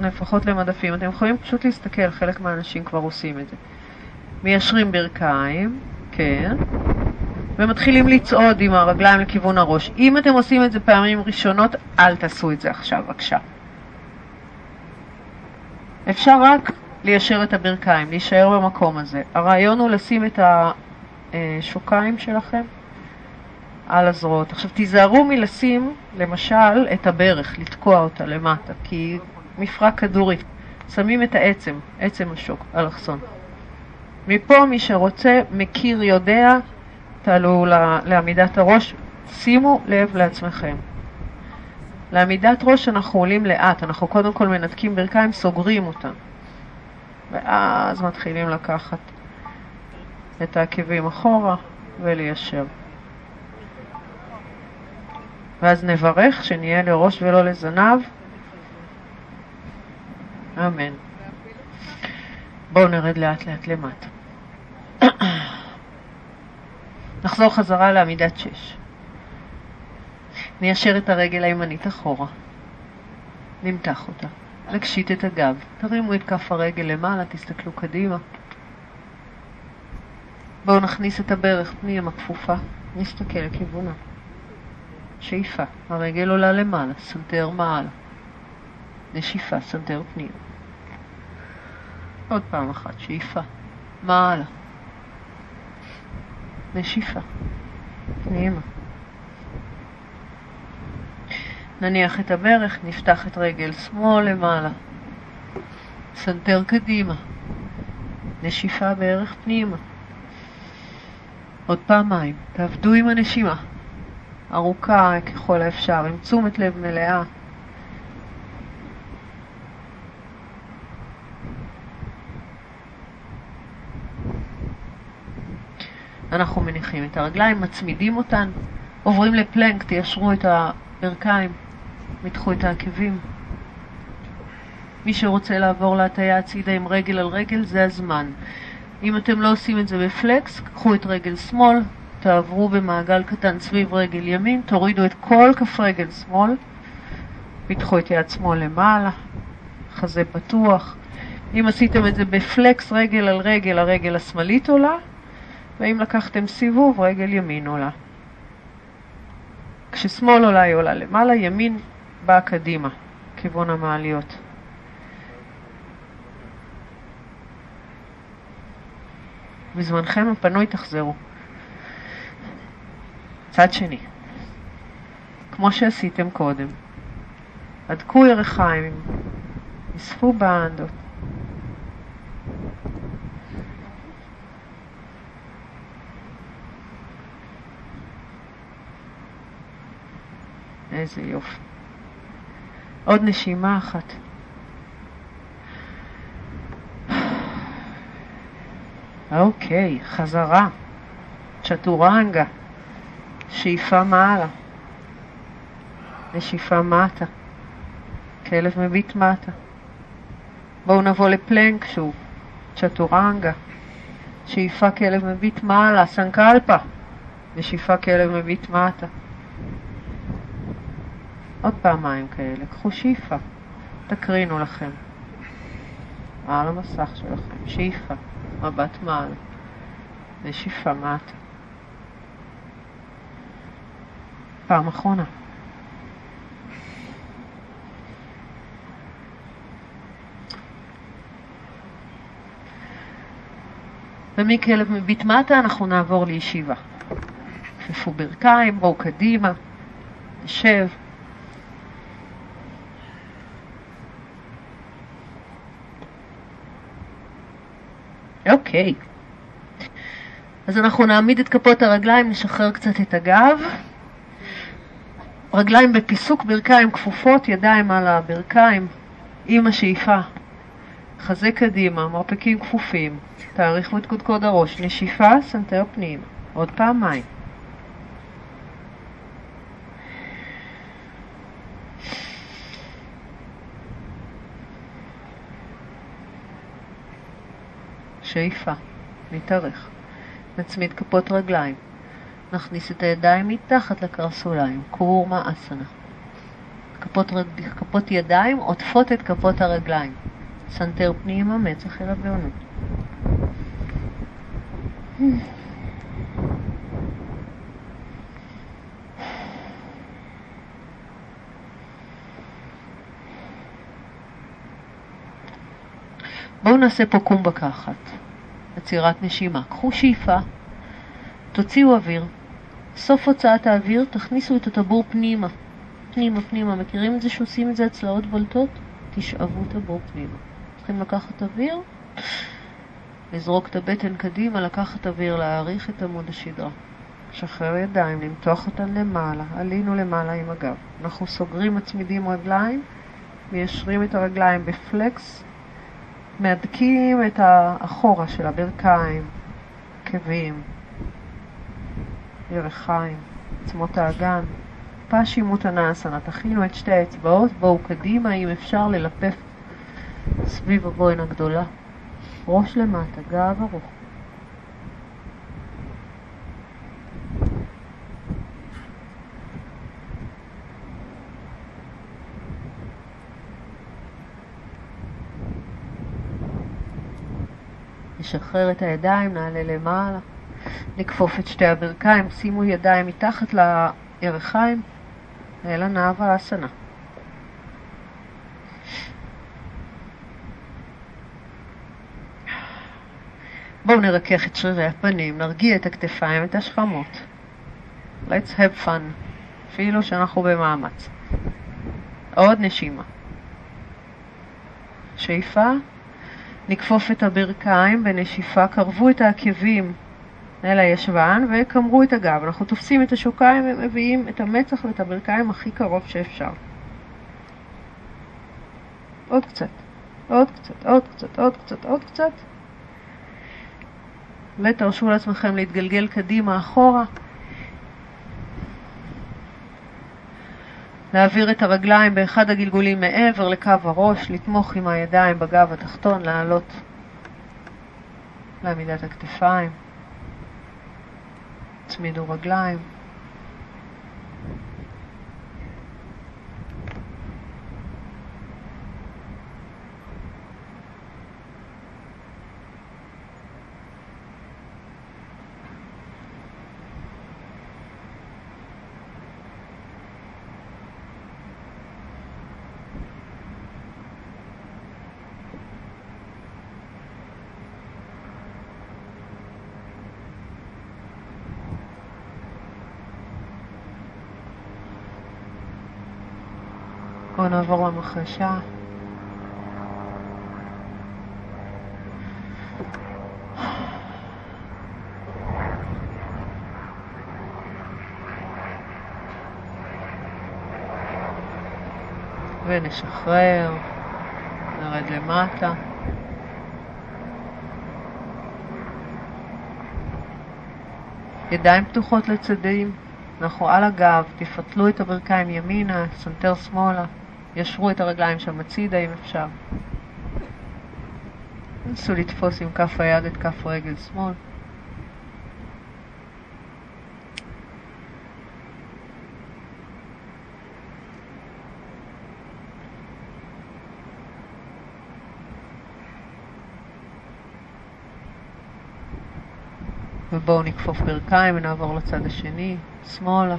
נהפכות למדפים. אתם יכולים פשוט להסתכל, חלק מהאנשים כבר עושים את זה. מיישרים ברכיים, כן, ומתחילים לצעוד עם הרגליים לכיוון הראש. אם אתם עושים את זה פעמים ראשונות, אל תעשו את זה עכשיו, בבקשה. אפשר רק ליישר את הברכיים, להישאר במקום הזה. הרעיון הוא לשים את השוקיים שלכם על הזרועות. עכשיו תיזהרו מלשים, למשל, את הברך, לתקוע אותה למטה, כי מפרק כדורי. שמים את העצם, עצם השוק, אלכסון. מפה מי שרוצה, מכיר, יודע, תעלו לעמידת הראש, שימו לב לעצמכם. לעמידת ראש אנחנו עולים לאט, אנחנו קודם כל מנתקים ברכיים, סוגרים אותם. ואז מתחילים לקחת את העקבים אחורה וליישר. ואז נברך שנהיה לראש ולא לזנב. אמן. בואו נרד לאט לאט למטה. (coughs) נחזור חזרה לעמידת שש. ניישר את הרגל הימנית אחורה. נמתח אותה. נקשיט את הגב. תרימו את כף הרגל למעלה, תסתכלו קדימה. בואו נכניס את הברך פנימה כפופה. נסתכל לכיוונה. שאיפה. הרגל עולה למעלה, סנטר מעלה. נשיפה, סנטר פנימה. עוד פעם אחת, שאיפה. מעלה. נשיפה. פנימה. נניח את הברך, נפתח את רגל שמאל למעלה. סנטר קדימה. נשיפה בערך פנימה. עוד פעמיים. תעבדו עם הנשימה. ארוכה ככל האפשר, עם תשומת לב מלאה. אנחנו מניחים את הרגליים, מצמידים אותן, עוברים לפלנק, תיישרו את הברכיים. מתחו את העקבים. מי שרוצה לעבור להטייה הצידה עם רגל על רגל, זה הזמן. אם אתם לא עושים את זה בפלקס, קחו את רגל שמאל, תעברו במעגל קטן סביב רגל ימין, תורידו את כל כף רגל שמאל, פיתחו את יד שמאל למעלה, חזה פתוח. אם עשיתם את זה בפלקס רגל על רגל, הרגל השמאלית עולה, ואם לקחתם סיבוב, רגל ימין עולה. כששמאל עולה היא עולה למעלה, ימין באה קדימה, כיוון המעליות. בזמנכם הפנוי תחזרו. צד שני, כמו שעשיתם קודם, הדקו ירחיים, אספו באנדות. איזה יופי. עוד נשימה אחת. אוקיי, חזרה. צ'טורנגה. שאיפה מעלה. נשיפה מטה. כלב מביט מטה. בואו נבוא לפלנק שוב. צ'טורנגה. שאיפה כלב מביט מעלה. סנקלפה. נשיפה כלב מביט מטה. עוד פעמיים כאלה, קחו שאיפה, תקרינו לכם. על המסך שלכם. שאיפה, מבט מעל, נשיפה מטה. פעם אחרונה. ומכלב מביט מטה אנחנו נעבור לישיבה. כפפו ברכיים, בואו קדימה, נשב. אוקיי. אז אנחנו נעמיד את כפות הרגליים, נשחרר קצת את הגב. רגליים בפיסוק, ברכיים כפופות, ידיים על הברכיים, עם השאיפה. חזה קדימה, מרפקים כפופים, תאריכו את קודקוד הראש, נשיפה, סנטר פנים, עוד פעמיים. שאיפה, נתארך, נצמיד כפות רגליים, נכניס את הידיים מתחת לקרסוליים, קורמה אסנה. כפות, רג... כפות ידיים עוטפות את כפות הרגליים. סנטר פנימה, מצח אל הבהונות. בואו נעשה פה קומבקה אחת, עצירת נשימה. קחו שאיפה, תוציאו אוויר, סוף הוצאת האוויר תכניסו את הטבור פנימה, פנימה פנימה. מכירים את זה שעושים את זה הצלעות בולטות? תשאבו את הבור פנימה. צריכים לקחת אוויר, לזרוק את הבטן קדימה, לקחת אוויר, להעריך את עמוד השדרה. לשחרר ידיים, למתוח אותן למעלה, עלינו למעלה עם הגב. אנחנו סוגרים, מצמידים רגליים, מיישרים את הרגליים בפלקס, מהדקים את האחורה של הברכיים, עקבים, ירחיים, עצמות האגן. פשימות הנאסנה, תכינו את שתי האצבעות, בואו קדימה אם אפשר ללפף סביב הבוין הגדולה. ראש למטה, גב ארוך. נשחרר את הידיים, נעלה למעלה, נכפוף את שתי הברכיים, שימו ידיים מתחת לירכיים, אל הנאווה האסנה. בואו נרכך את שרירי הפנים, נרגיע את הכתפיים, את השכמות. Let's have fun, אפילו שאנחנו במאמץ. עוד נשימה. שאיפה, נכפוף את הברכיים בנשיפה, קרבו את העקבים אל הישבן וקמרו את הגב. אנחנו תופסים את השוקיים ומביאים את המצח ואת הברכיים הכי קרוב שאפשר. עוד קצת, עוד קצת, עוד קצת, עוד קצת, עוד קצת. ותרשו לעצמכם להתגלגל קדימה אחורה. להעביר את הרגליים באחד הגלגולים מעבר לקו הראש, לתמוך עם הידיים בגב התחתון, לעלות לעמידת הכתפיים. הצמידו רגליים. בואו נעבור למחרשה. ונשחרר, נרד למטה. ידיים פתוחות לצדדים, אנחנו על הגב, תפתלו את הברכיים ימינה, סנטר שמאלה. ישרו את הרגליים שם הצידה אם אפשר. נסו לתפוס עם כף היד את כף רגל שמאל. ובואו נכפוף ברכיים ונעבור לצד השני, שמאלה.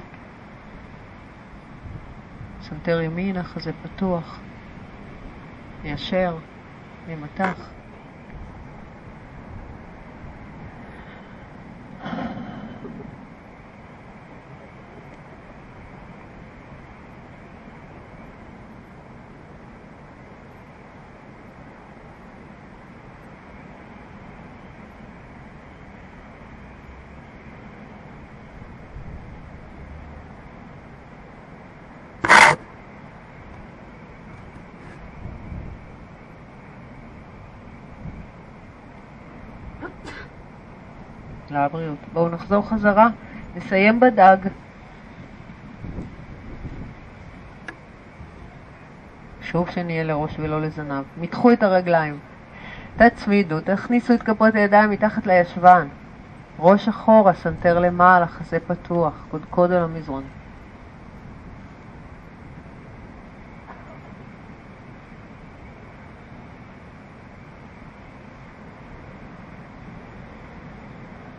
סנטר ימינה, חזה פתוח, מיישר, ממתח. בואו נחזור חזרה, נסיים בדג. חשוב שנהיה לראש ולא לזנב. מתחו את הרגליים. תצמידו, תכניסו את כפות הידיים מתחת לישבן. ראש אחורה, סנטר למעלה, חזה פתוח, קודקוד על המזרון.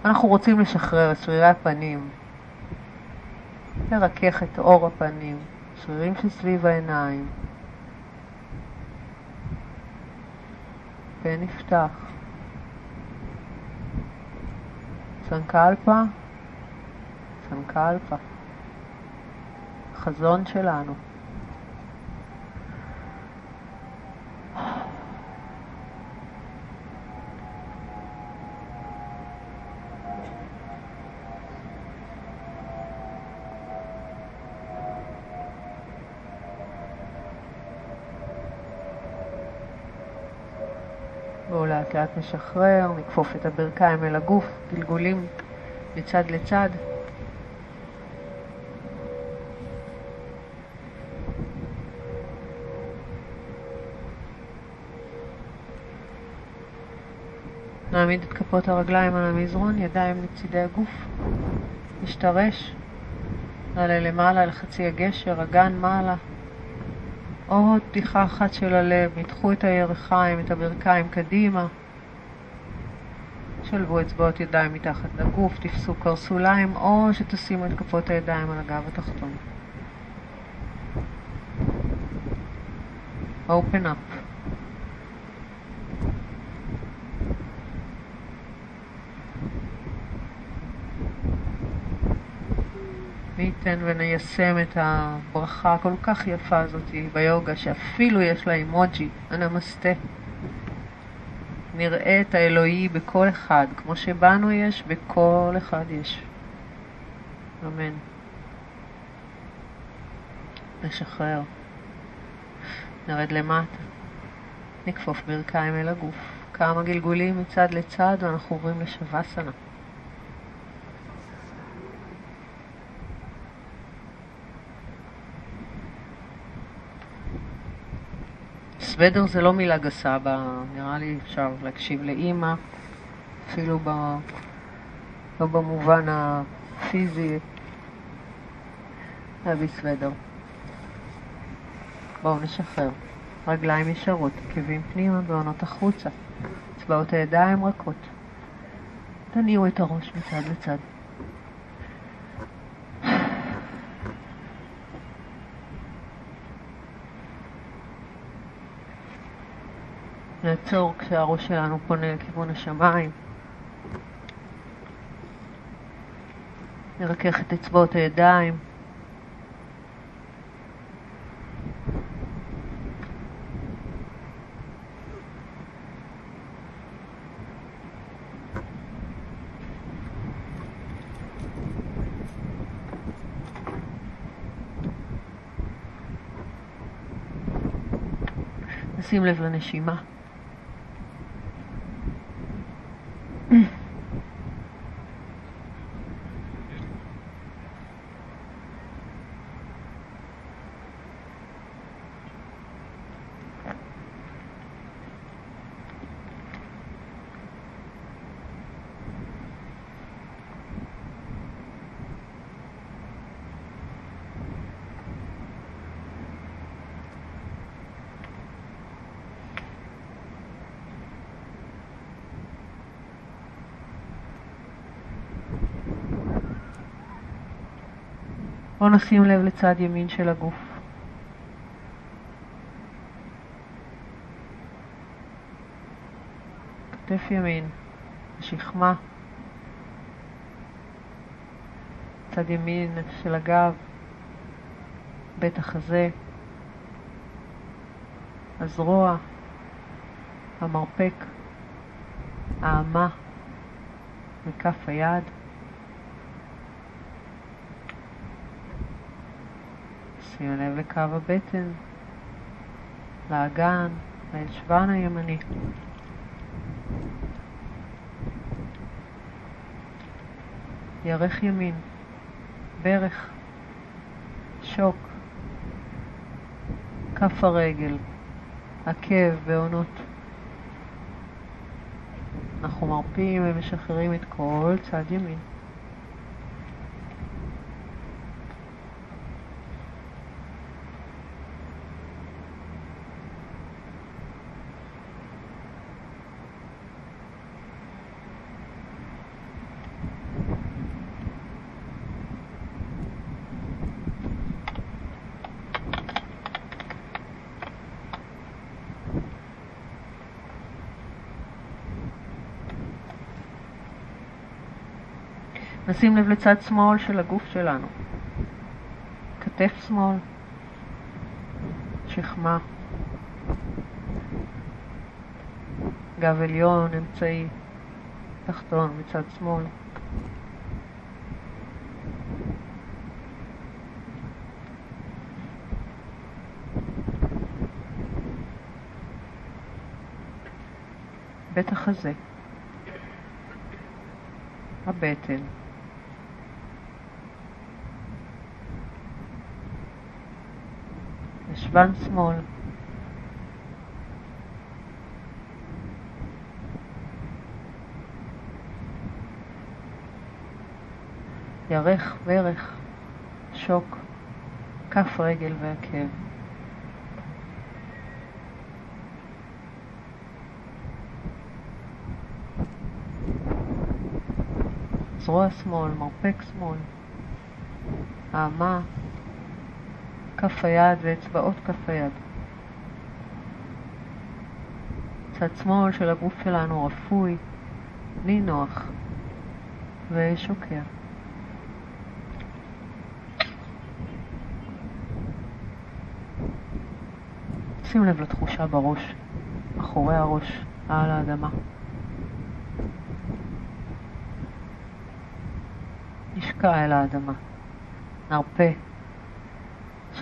אנחנו רוצים לשחרר את שרירי הפנים, לרכך את אור הפנים, שרירים שסביב העיניים. ונפתח. סנקלפה, סנקלפה. חזון שלנו. בואו לאט לאט נשחרר, נכפוף את הברכיים אל הגוף, גלגולים מצד לצד. נעמיד את כפות הרגליים על המזרון, ידיים לצידי הגוף, נשתרש, נעלה למעלה לחצי הגשר, אגן מעלה. עוד פתיחה אחת של הלב, מתחו את הירכיים, את הברכיים קדימה. שלבו אצבעות ידיים מתחת לגוף, תפסו קרסוליים, או שתשימו את כפות הידיים על הגב התחתון. open up. מי ייתן וניישם את הברכה הכל כך יפה הזאת ביוגה, שאפילו יש לה אימוג'י, הנמסטה. נראה את האלוהי בכל אחד, כמו שבנו יש, בכל אחד יש. אמן. נשחרר. נרד למטה. נכפוף ברכיים אל הגוף. כמה גלגולים מצד לצד ואנחנו עוברים לשווסנה. סוודר זה לא מילה גסה, ב... נראה לי אפשר להקשיב לאימא, אפילו ב... לא במובן הפיזי, להביא סוודר. בואו נשחרר. רגליים ישרות, עקבים פנימה ועונות החוצה. אצבעות הידיים רכות. תניעו את הראש מצד לצד. נעצור כשהראש שלנו פונה לכיוון השמיים. נרכך את אצבעות הידיים. נשים לב לנשימה. בואו נשים לב לצד ימין של הגוף. כתף ימין, שכמה, צד ימין של הגב, בית החזה, הזרוע, המרפק, האמה מכף היד. שימו לב לקו הבטן, לאגן, לישבן הימני. ירך ימין, ברך, שוק, כף הרגל, עקב בעונות. אנחנו מרפים ומשחררים את כל צד ימין. נשים לב לצד שמאל של הגוף שלנו. כתף שמאל, שכמה, גב עליון, אמצעי, תחתון מצד שמאל. בית החזה, הבטן, ישבן שמאל. ירך, ברך, שוק, כף רגל ועקב. זרוע שמאל, מרפק שמאל, האמה, כף היד ואצבעות כף היד. צד שמאל של הגוף שלנו רפוי, נינוח ושוקע. שים לב לתחושה בראש, אחורי הראש, על האדמה. נשקע אל האדמה, נרפה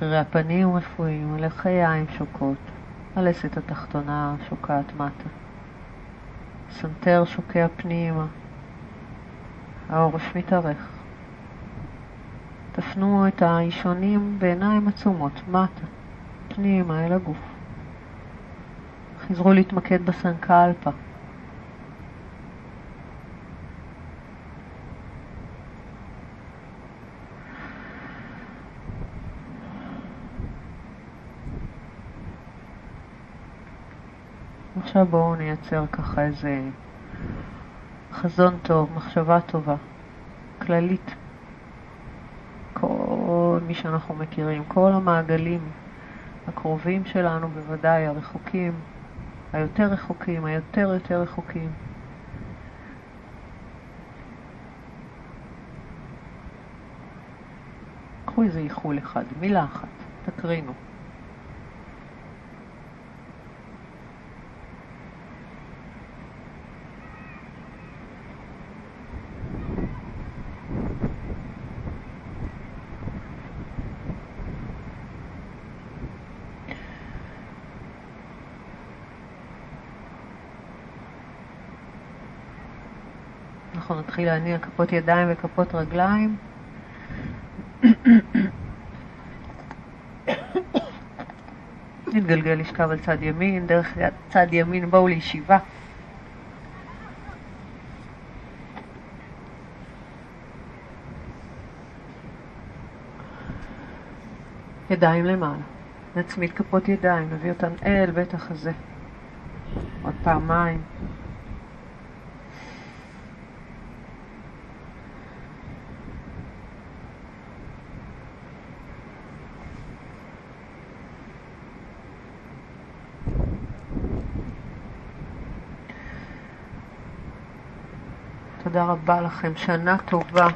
שרירי הפנים רפויים, הלחיים שוקעות, הלסת התחתונה שוקעת מטה. סנטר שוקע פנימה, העורף מתארך. תפנו את האישונים בעיניים עצומות, מטה, פנימה אל הגוף. חזרו להתמקד בסנקלפה. עכשיו בואו נייצר ככה איזה חזון טוב, מחשבה טובה, כללית. כל מי שאנחנו מכירים, כל המעגלים הקרובים שלנו בוודאי, הרחוקים, היותר רחוקים, היותר יותר רחוקים. קחו איזה איחול אחד, מילה אחת, תקרינו. נתחיל להניע כפות ידיים וכפות רגליים. נתגלגל לשכב על צד ימין, דרך צד ימין בואו לישיבה. ידיים למעלה. נצמיד כפות ידיים, נביא אותן אל בית החזה. עוד פעמיים. תודה רבה לכם, שנה טובה.